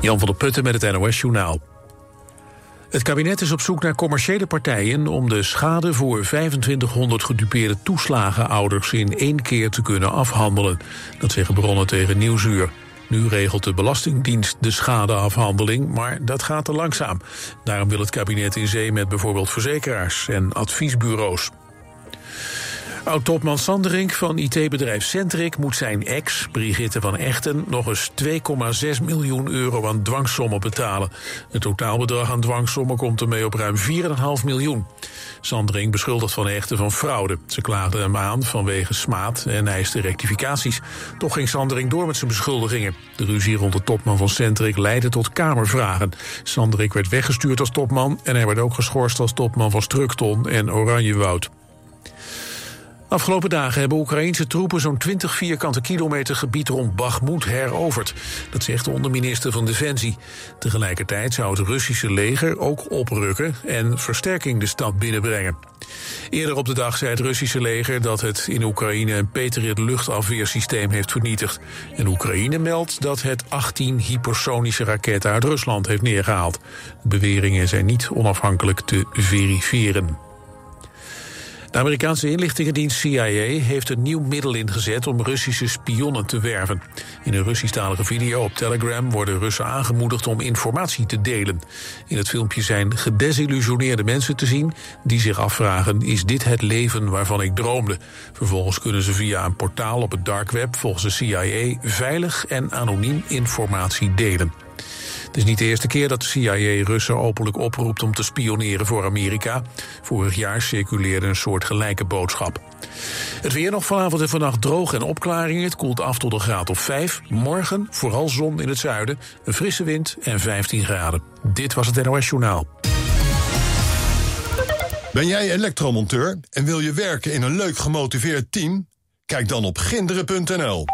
Jan van der Putten met het NOS Journaal. Het kabinet is op zoek naar commerciële partijen om de schade voor 2500 gedupeerde toeslagenouders in één keer te kunnen afhandelen. Dat zeggen bronnen tegen Nieuwsuur. Nu regelt de Belastingdienst de schadeafhandeling, maar dat gaat te langzaam. Daarom wil het kabinet in zee met bijvoorbeeld verzekeraars en adviesbureaus. Oud-topman Sanderink van IT-bedrijf Centric moet zijn ex, Brigitte van Echten, nog eens 2,6 miljoen euro aan dwangsommen betalen. Het totaalbedrag aan dwangsommen komt ermee op ruim 4,5 miljoen. Sanderink beschuldigt van Echten van fraude. Ze klaagde hem aan vanwege smaad en eiste rectificaties. Toch ging Sanderink door met zijn beschuldigingen. De ruzie rond de topman van Centric leidde tot kamervragen. Sanderink werd weggestuurd als topman en hij werd ook geschorst als topman van Strukton en Oranjewoud. Afgelopen dagen hebben Oekraïnse troepen zo'n 20 vierkante kilometer gebied rond Bakhmut heroverd. Dat zegt de onderminister van Defensie. Tegelijkertijd zou het Russische leger ook oprukken en versterking de stad binnenbrengen. Eerder op de dag zei het Russische leger dat het in Oekraïne een Patriot luchtafweersysteem heeft vernietigd. En Oekraïne meldt dat het 18 hypersonische raketten uit Rusland heeft neergehaald. De beweringen zijn niet onafhankelijk te verifiëren. De Amerikaanse inlichtingendienst CIA heeft een nieuw middel ingezet om Russische spionnen te werven. In een Russischtalige video op Telegram worden Russen aangemoedigd om informatie te delen. In het filmpje zijn gedesillusioneerde mensen te zien die zich afvragen: is dit het leven waarvan ik droomde? Vervolgens kunnen ze via een portaal op het dark web volgens de CIA veilig en anoniem informatie delen. Het is niet de eerste keer dat de CIA Russen openlijk oproept om te spioneren voor Amerika. Vorig jaar circuleerde een soort gelijke boodschap. Het weer nog vanavond en vannacht droog en opklaringen. Het koelt af tot een graad of 5. Morgen vooral zon in het zuiden, een frisse wind en 15 graden. Dit was het NOS Journaal. Ben jij elektromonteur en wil je werken in een leuk gemotiveerd team? Kijk dan op ginderen.nl.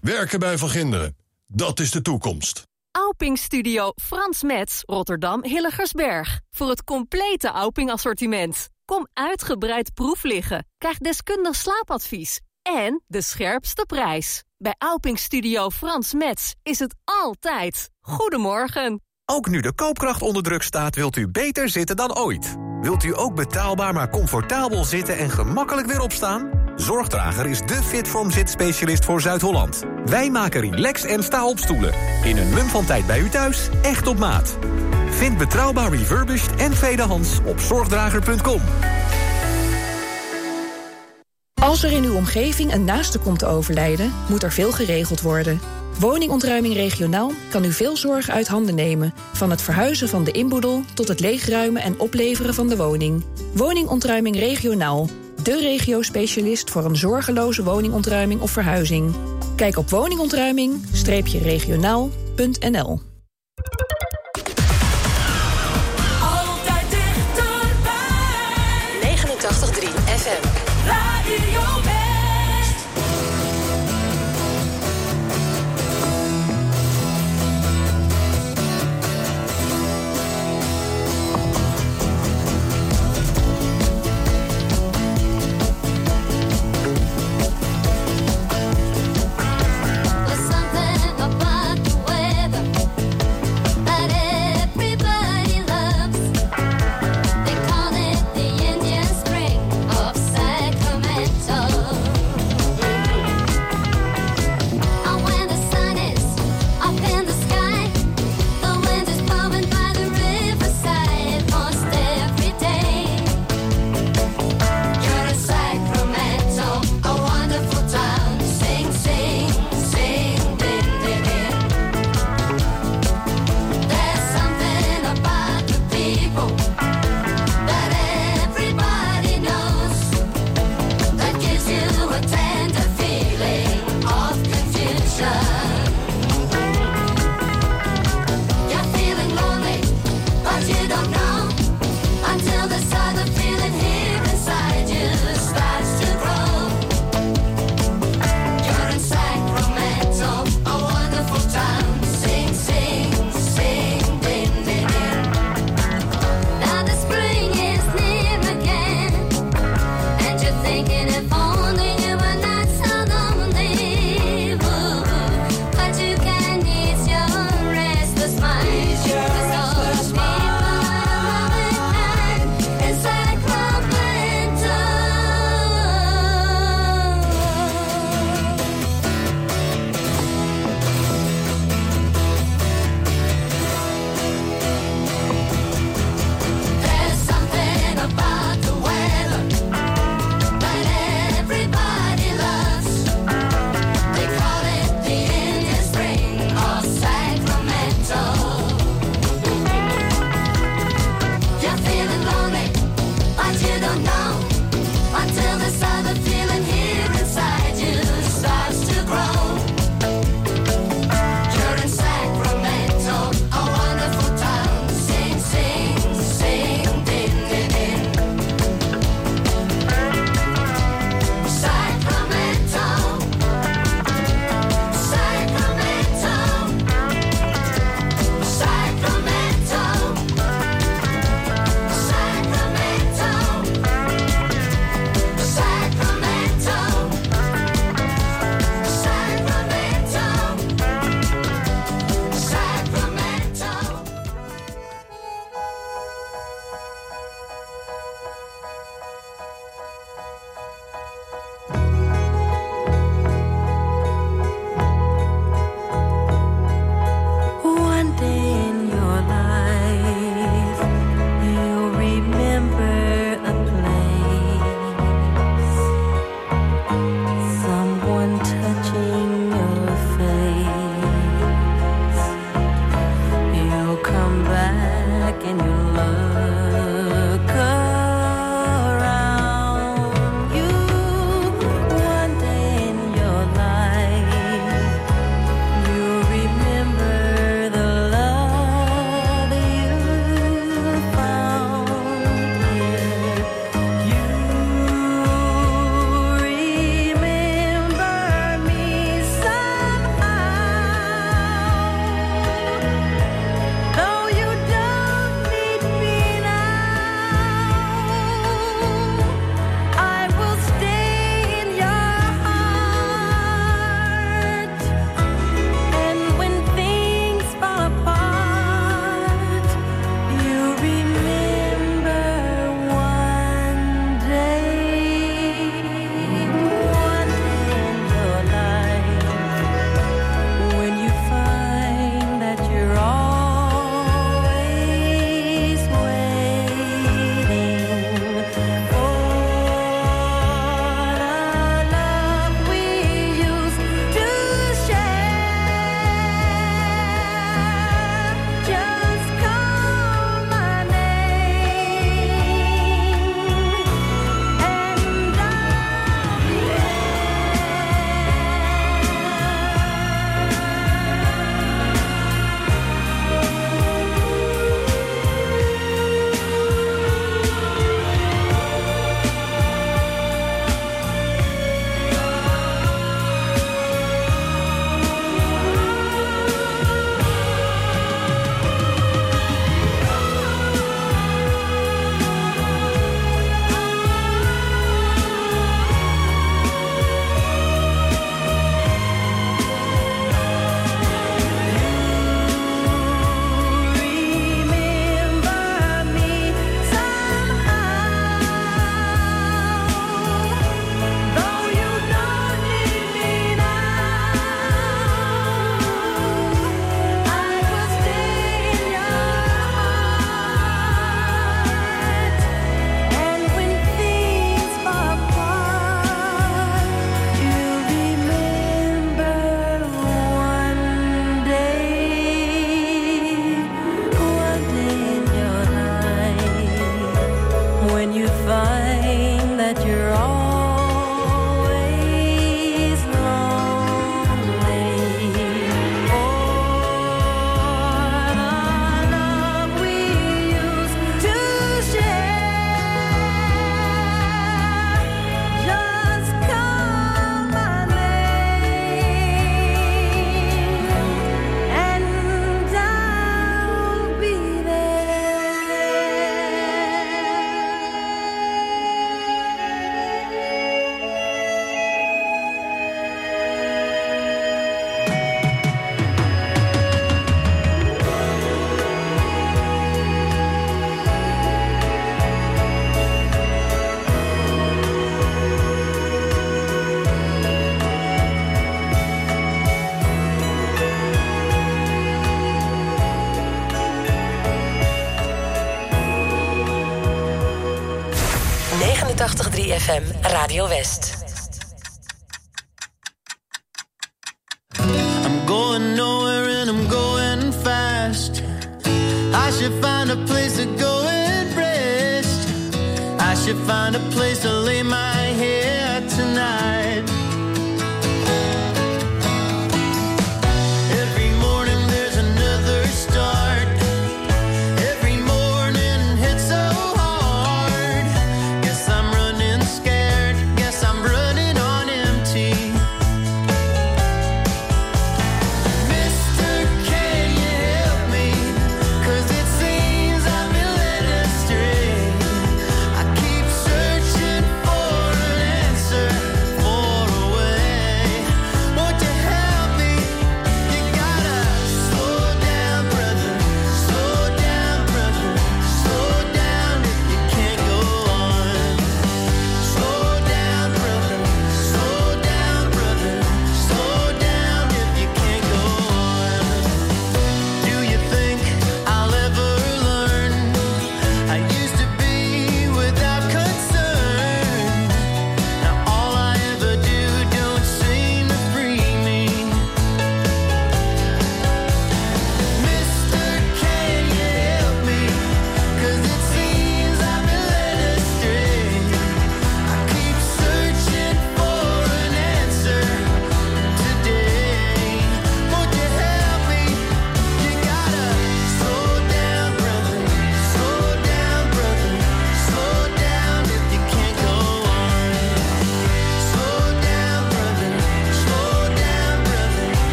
Werken bij Van Ginderen, dat is de toekomst. Auping Studio Frans Metz, Rotterdam Hilligersberg. Voor het complete Auping assortiment. Kom uitgebreid proef liggen. Krijg deskundig slaapadvies. En de scherpste prijs. Bij Auping Studio Frans Metz is het altijd. Goedemorgen. Ook nu de koopkracht onder druk staat, wilt u beter zitten dan ooit. Wilt u ook betaalbaar maar comfortabel zitten en gemakkelijk weer opstaan? Zorgdrager is de Fitform zitspecialist voor Zuid-Holland. Wij maken relax en sta-opstoelen. In een mum van tijd bij u thuis, echt op maat. Vind betrouwbaar refurbished en tweedehands op zorgdrager.com. Als er in uw omgeving een naaste komt te overlijden, moet er veel geregeld worden. Woningontruiming regionaal kan u veel zorg uit handen nemen. Van het verhuizen van de inboedel tot het leegruimen en opleveren van de woning. Woningontruiming regionaal. De regio-specialist voor een zorgeloze woningontruiming of verhuizing. Kijk op woningontruiming-regionaal.nl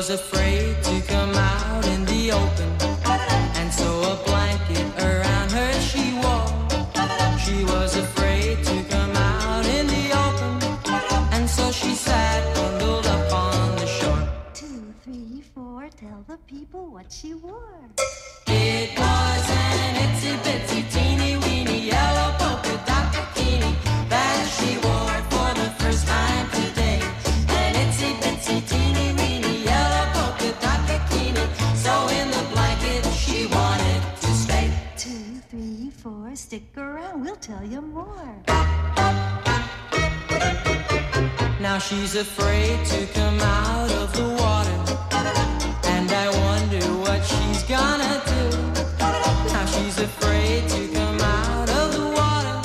was afraid to come out in the open, and so a blanket around her she wore. She was afraid to come out in the open, and so she sat bundled up on the shore. Two, three, four, tell the people what she wore. Tell you more. Now she's afraid to come out of the water. And I wonder what she's gonna do. Now she's afraid to come out of the water.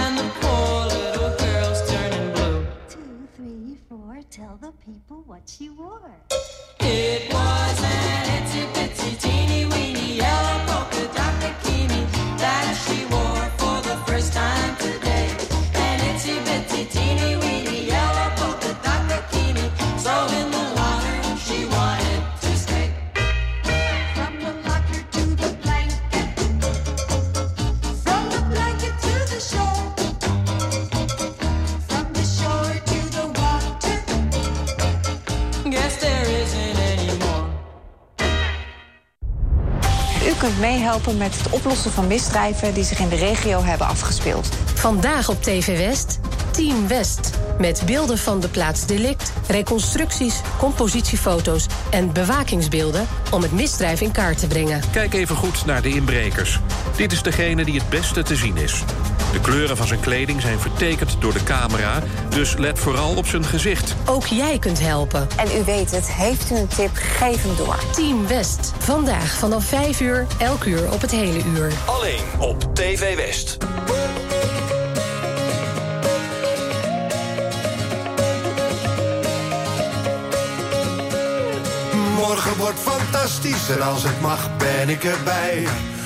And the poor little girl's turning blue. Two, three, four, tell the people what she wore. It was an meehelpen met het oplossen van misdrijven die zich in de regio hebben afgespeeld. Vandaag op TV West, Team West. Met beelden van de plaats delict, reconstructies, compositiefoto's en bewakingsbeelden om het misdrijf in kaart te brengen. Kijk even goed naar de inbrekers. Dit is degene die het beste te zien is. De kleuren van zijn kleding zijn vertekend door de camera, dus let vooral op zijn gezicht. Ook jij kunt helpen. En u weet het, heeft u een tip, geef hem door. Team West. Vandaag vanaf 5 uur, elk uur op het hele uur. Alleen op TV West. Morgen wordt fantastisch en als het mag ben ik erbij.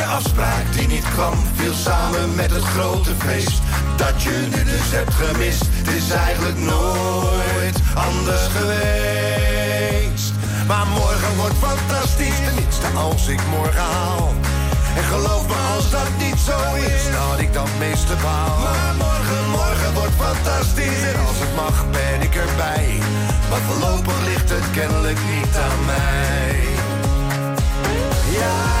Je afspraak die niet kwam, viel samen met het grote feest. Dat je nu dus hebt gemist, het is eigenlijk nooit anders geweest. Maar morgen wordt fantastisch, tenminste als ik morgen haal. En geloof me, als dat niet zo is, dat ik dan meeste baal. Maar morgen, morgen wordt fantastisch. En als het mag, ben ik erbij. Maar voorlopig ligt het kennelijk niet aan mij. Ja,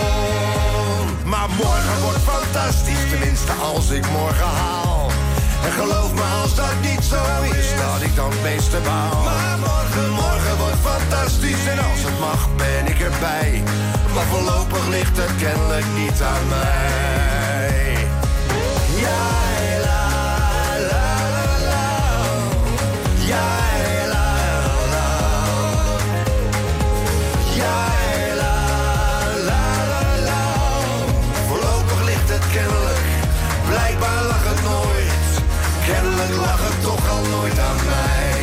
Maar morgen wordt fantastisch, tenminste als ik morgen haal. En geloof me als dat niet zo is, dat ik dan het meeste baal. Maar morgen, morgen wordt fantastisch en als het mag ben ik erbij. Maar voorlopig ligt het kennelijk niet aan mij. Ja, la, la, la, la. Ja, Kennelijk lag het toch al nooit aan mij.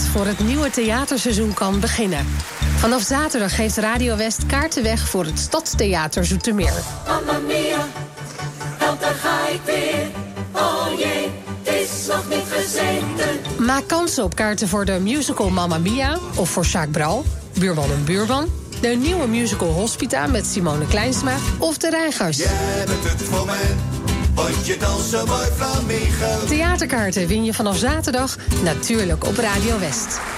Voor het nieuwe theaterseizoen kan beginnen. Vanaf zaterdag geeft Radio West kaarten weg voor het Stadstheater Zoetermeer. Mamma mia, help daar ga ik weer. Oh jee, het is nog niet gezeten. Maak kans op kaarten voor de musical Mamma Mia of voor Jacques Bral, Buurman en Buurman. De nieuwe musical Hospita met Simone Kleinsma of De Reigers. Jij bent het voor mij, want je danst zo mooi. Theaterkaarten win je vanaf zaterdag natuurlijk op Radio West.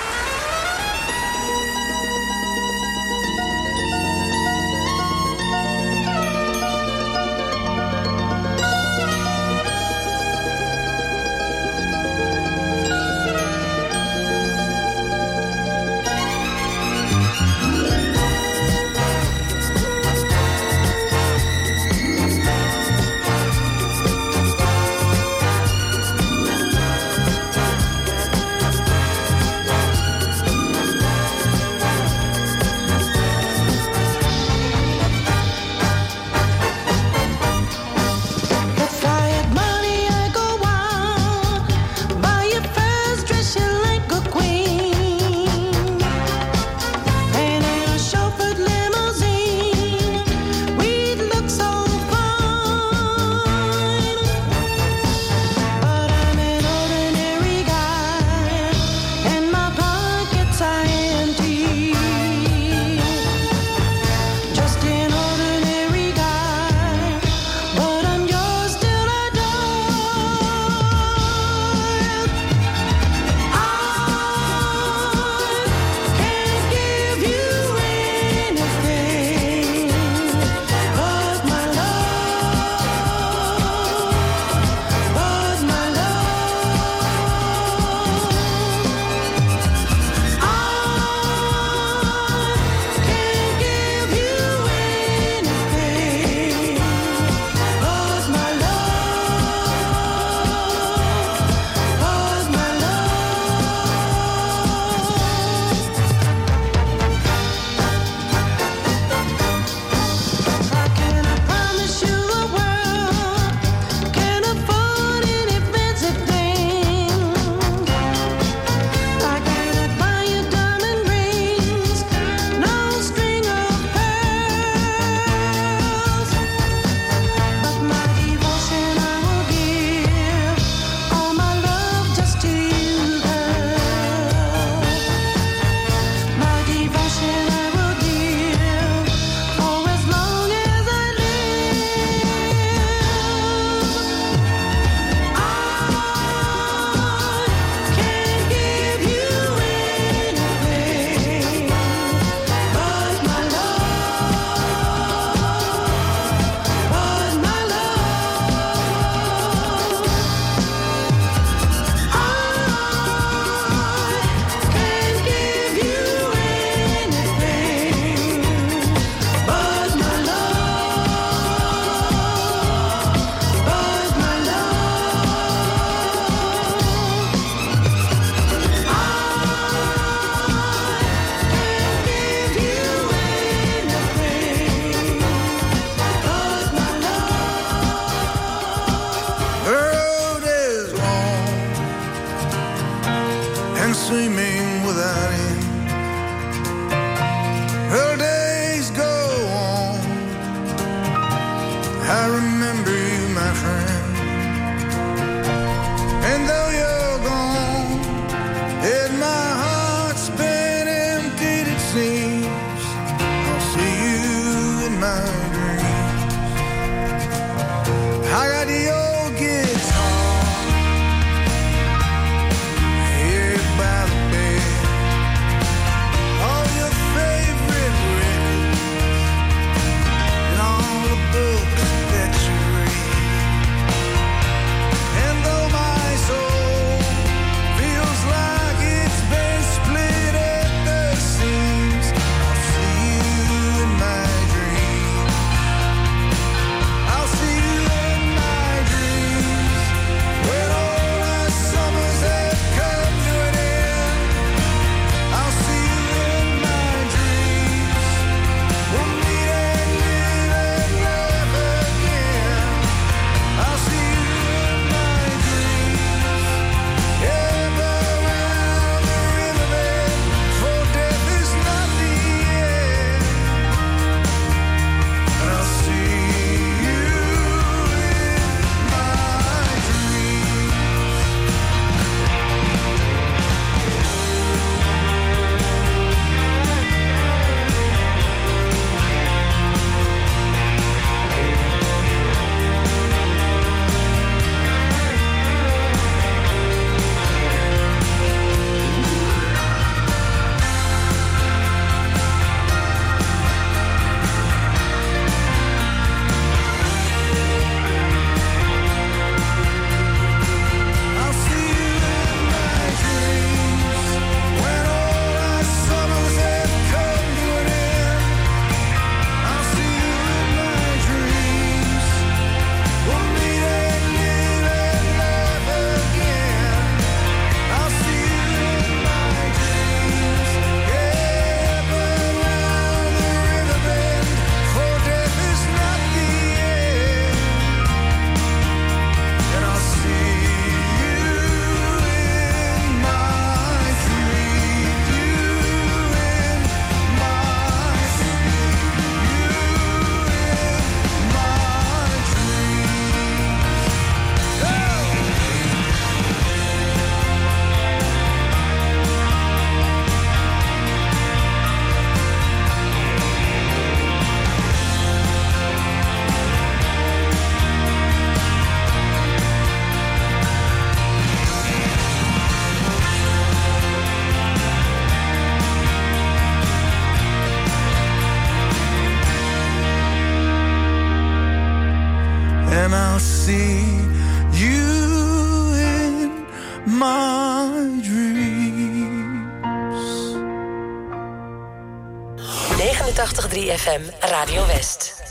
83 FM Radio West.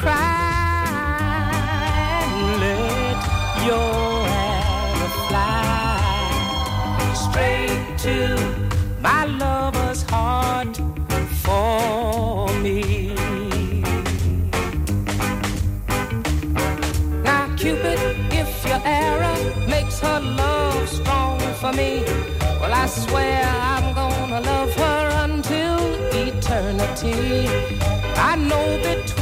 cry let your arrow fly straight to my lover's heart for me. Now, Cupid, if your arrow makes her love strong for me, well, I swear I'm gonna love her until eternity. I know between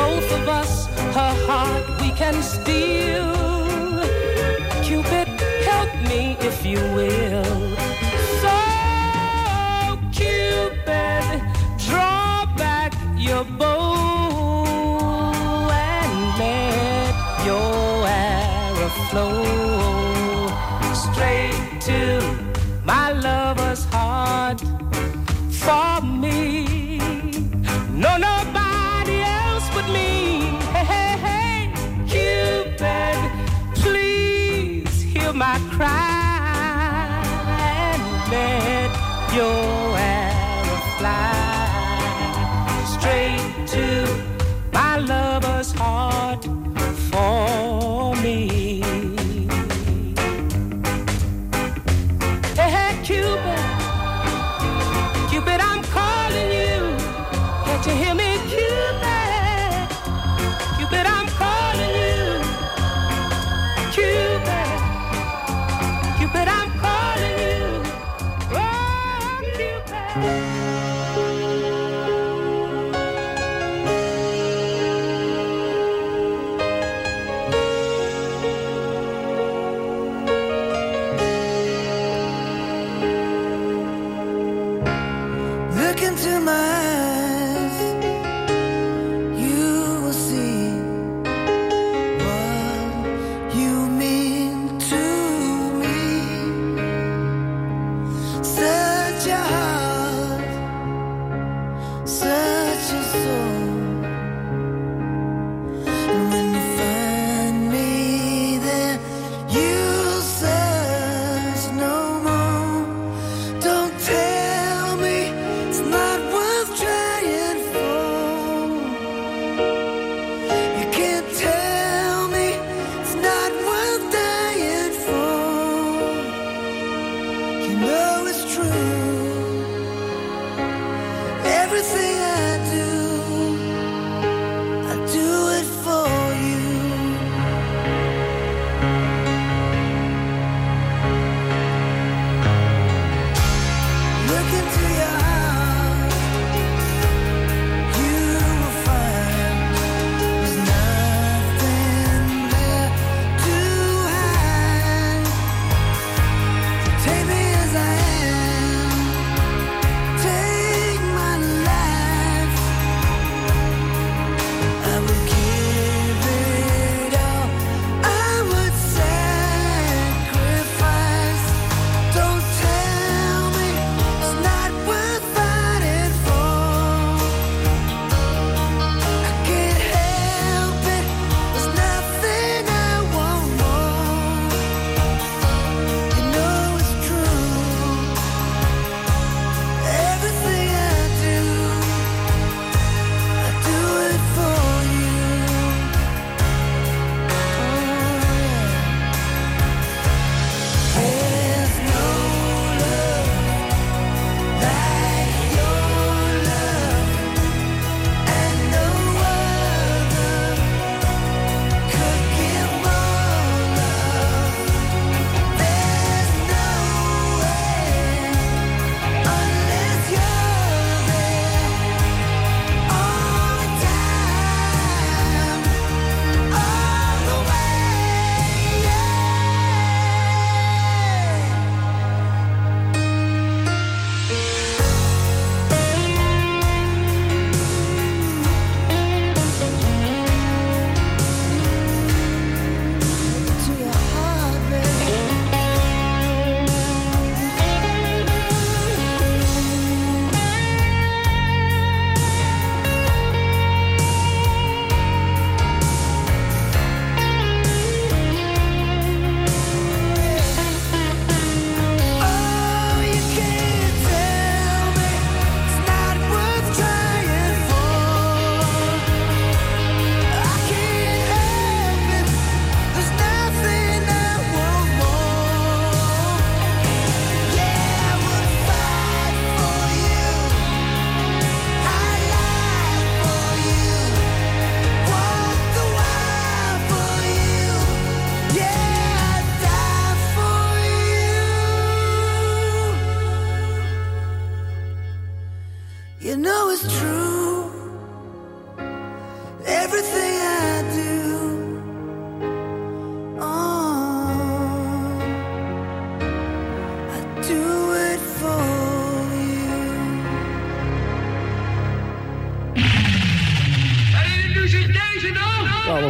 both of us, her heart we can steal. Cupid, help me if you will. So, Cupid, draw back your bow and let your arrow flow straight to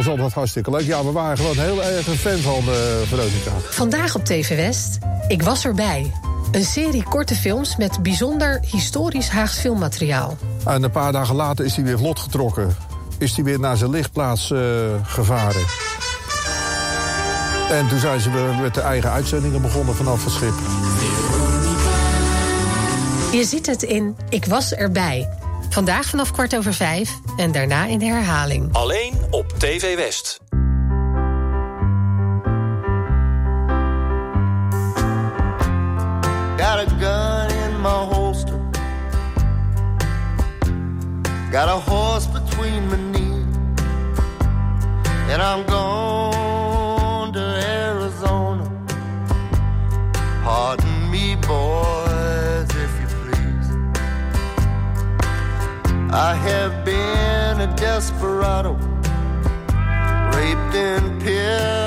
was altijd hartstikke leuk. Ja, we waren gewoon heel erg een fan van de Veronica. Vandaag op TV West, Ik was erbij. Een serie korte films met bijzonder historisch Haags filmmateriaal. En een paar dagen later is hij weer vlot getrokken. Is hij weer naar zijn lichtplaats eh, gevaren. En toen zijn ze weer met de eigen uitzendingen begonnen vanaf het schip. Je ziet het in Ik was erbij. Vandaag vanaf kwart over vijf en daarna in de herhaling. Alleen op TV West. Got a horse between my knees, and I'm gone to Arizona. Pardon me, boys, if you please. I have been a desperado, raped and pierced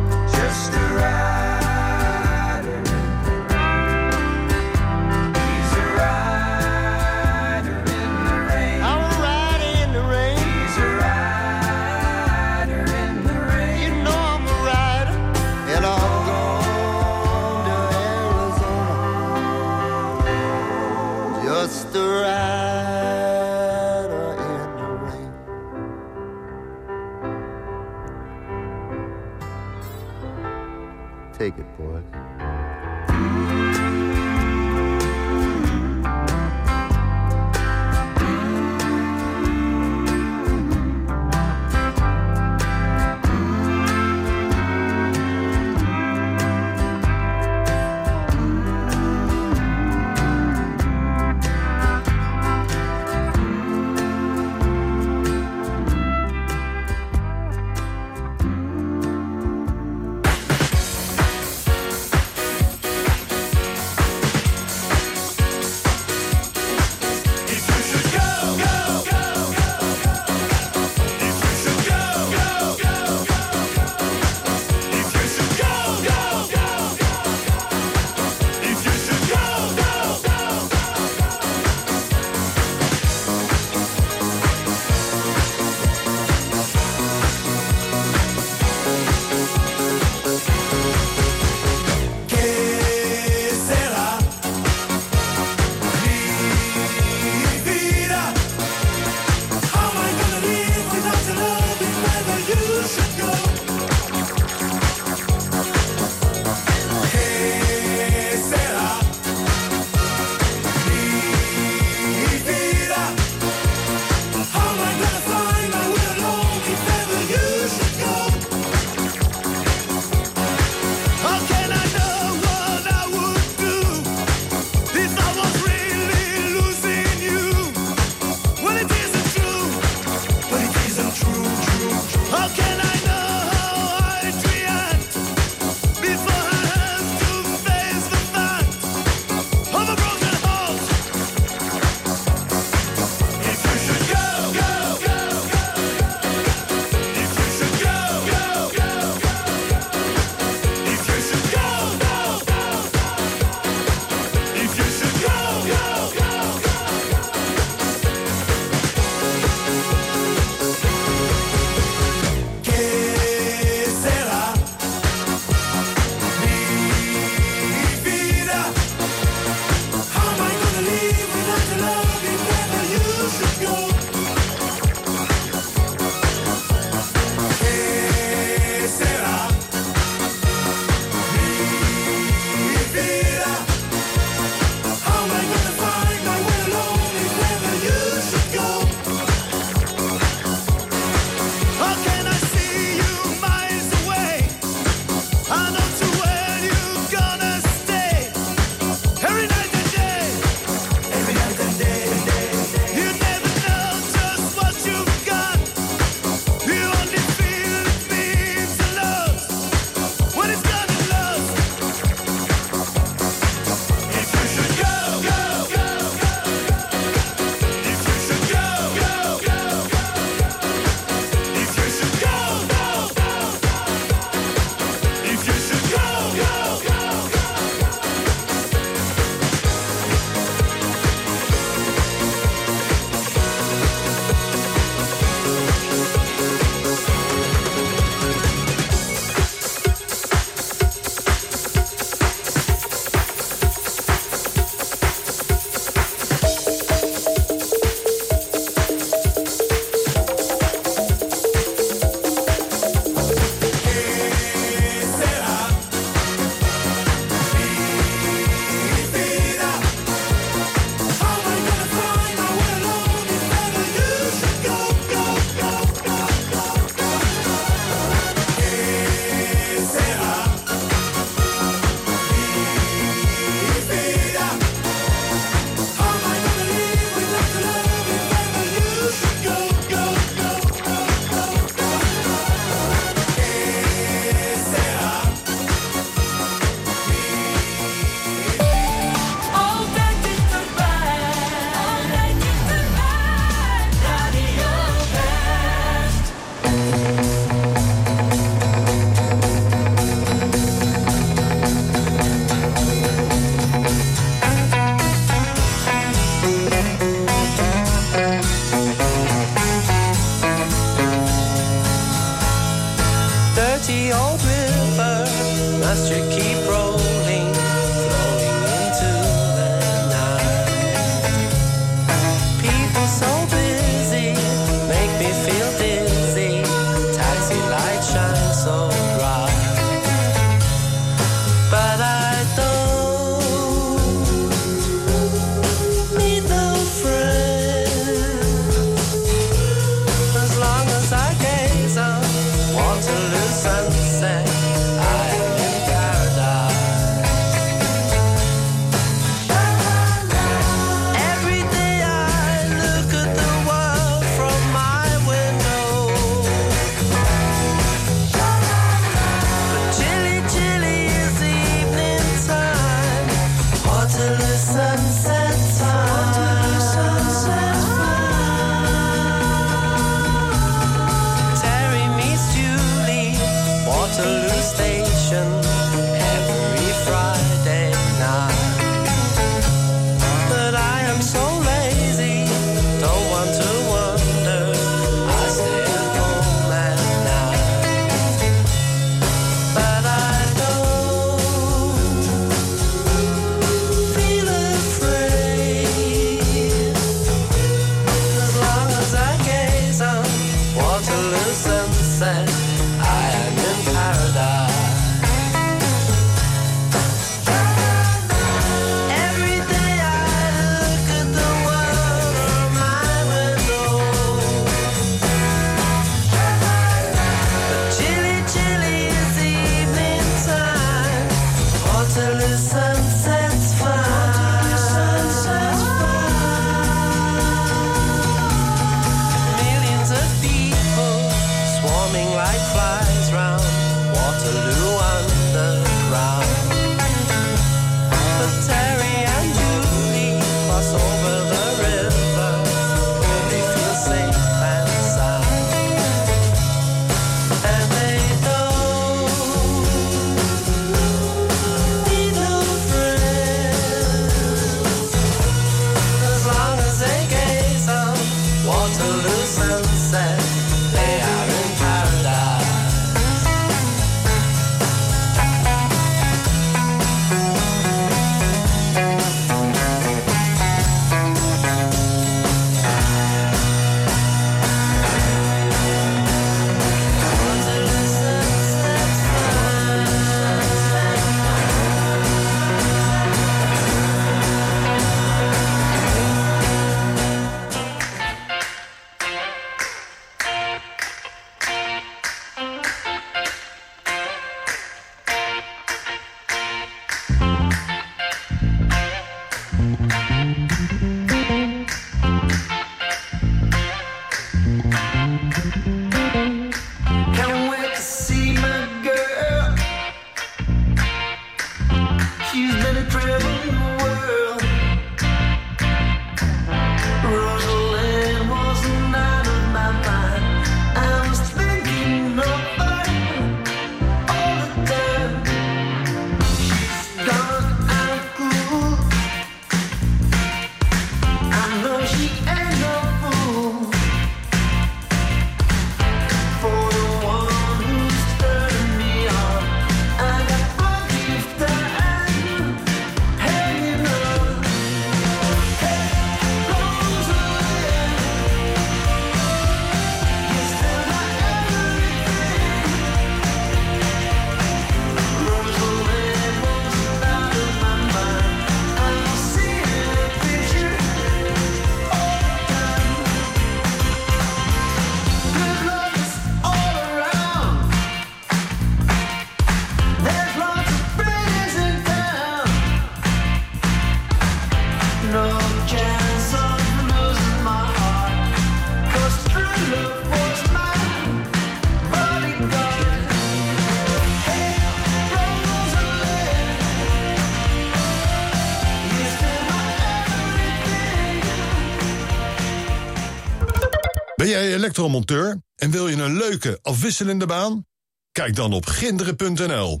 elektromonteur en wil je een leuke, afwisselende baan? Kijk dan op ginderen.nl.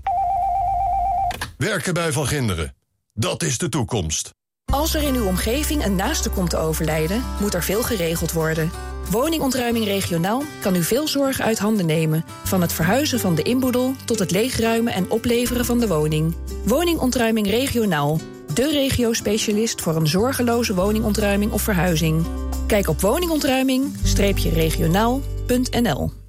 Werken bij Van Ginderen. Dat is de toekomst. Als er in uw omgeving een naaste komt te overlijden, moet er veel geregeld worden. Woningontruiming regionaal kan u veel zorg uit handen nemen. Van het verhuizen van de inboedel tot het leegruimen en opleveren van de woning. Woningontruiming regionaal. De regio-specialist voor een zorgeloze woningontruiming of verhuizing. Kijk op woningontruiming-regionaal.nl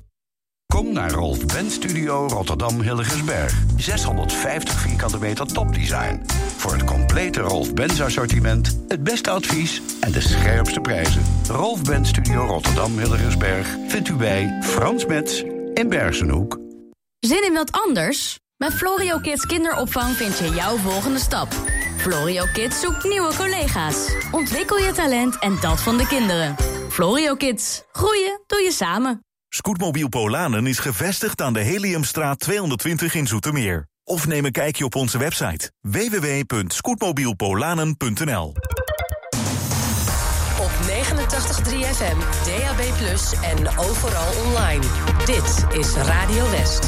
Kom naar Rolf Benz Studio Rotterdam Hilligersberg. 650 vierkante meter topdesign. Voor het complete Rolf Benz assortiment, het beste advies en de scherpste prijzen. Rolf Benz Studio Rotterdam Hilligersberg vindt u bij Frans Metz in Bergenhoek. Zin in wat anders? Bij Florio Kids kinderopvang vind je jouw volgende stap. Florio Kids zoekt nieuwe collega's. Ontwikkel je talent en dat van de kinderen. Florio Kids. Groeien doe je samen. Scootmobiel Polanen is gevestigd aan de Heliumstraat 220 in Zoetermeer. Of neem een kijkje op onze website www.scootmobielpolanen.nl Op 89.3 FM, DAB+, en overal online. Dit is Radio West.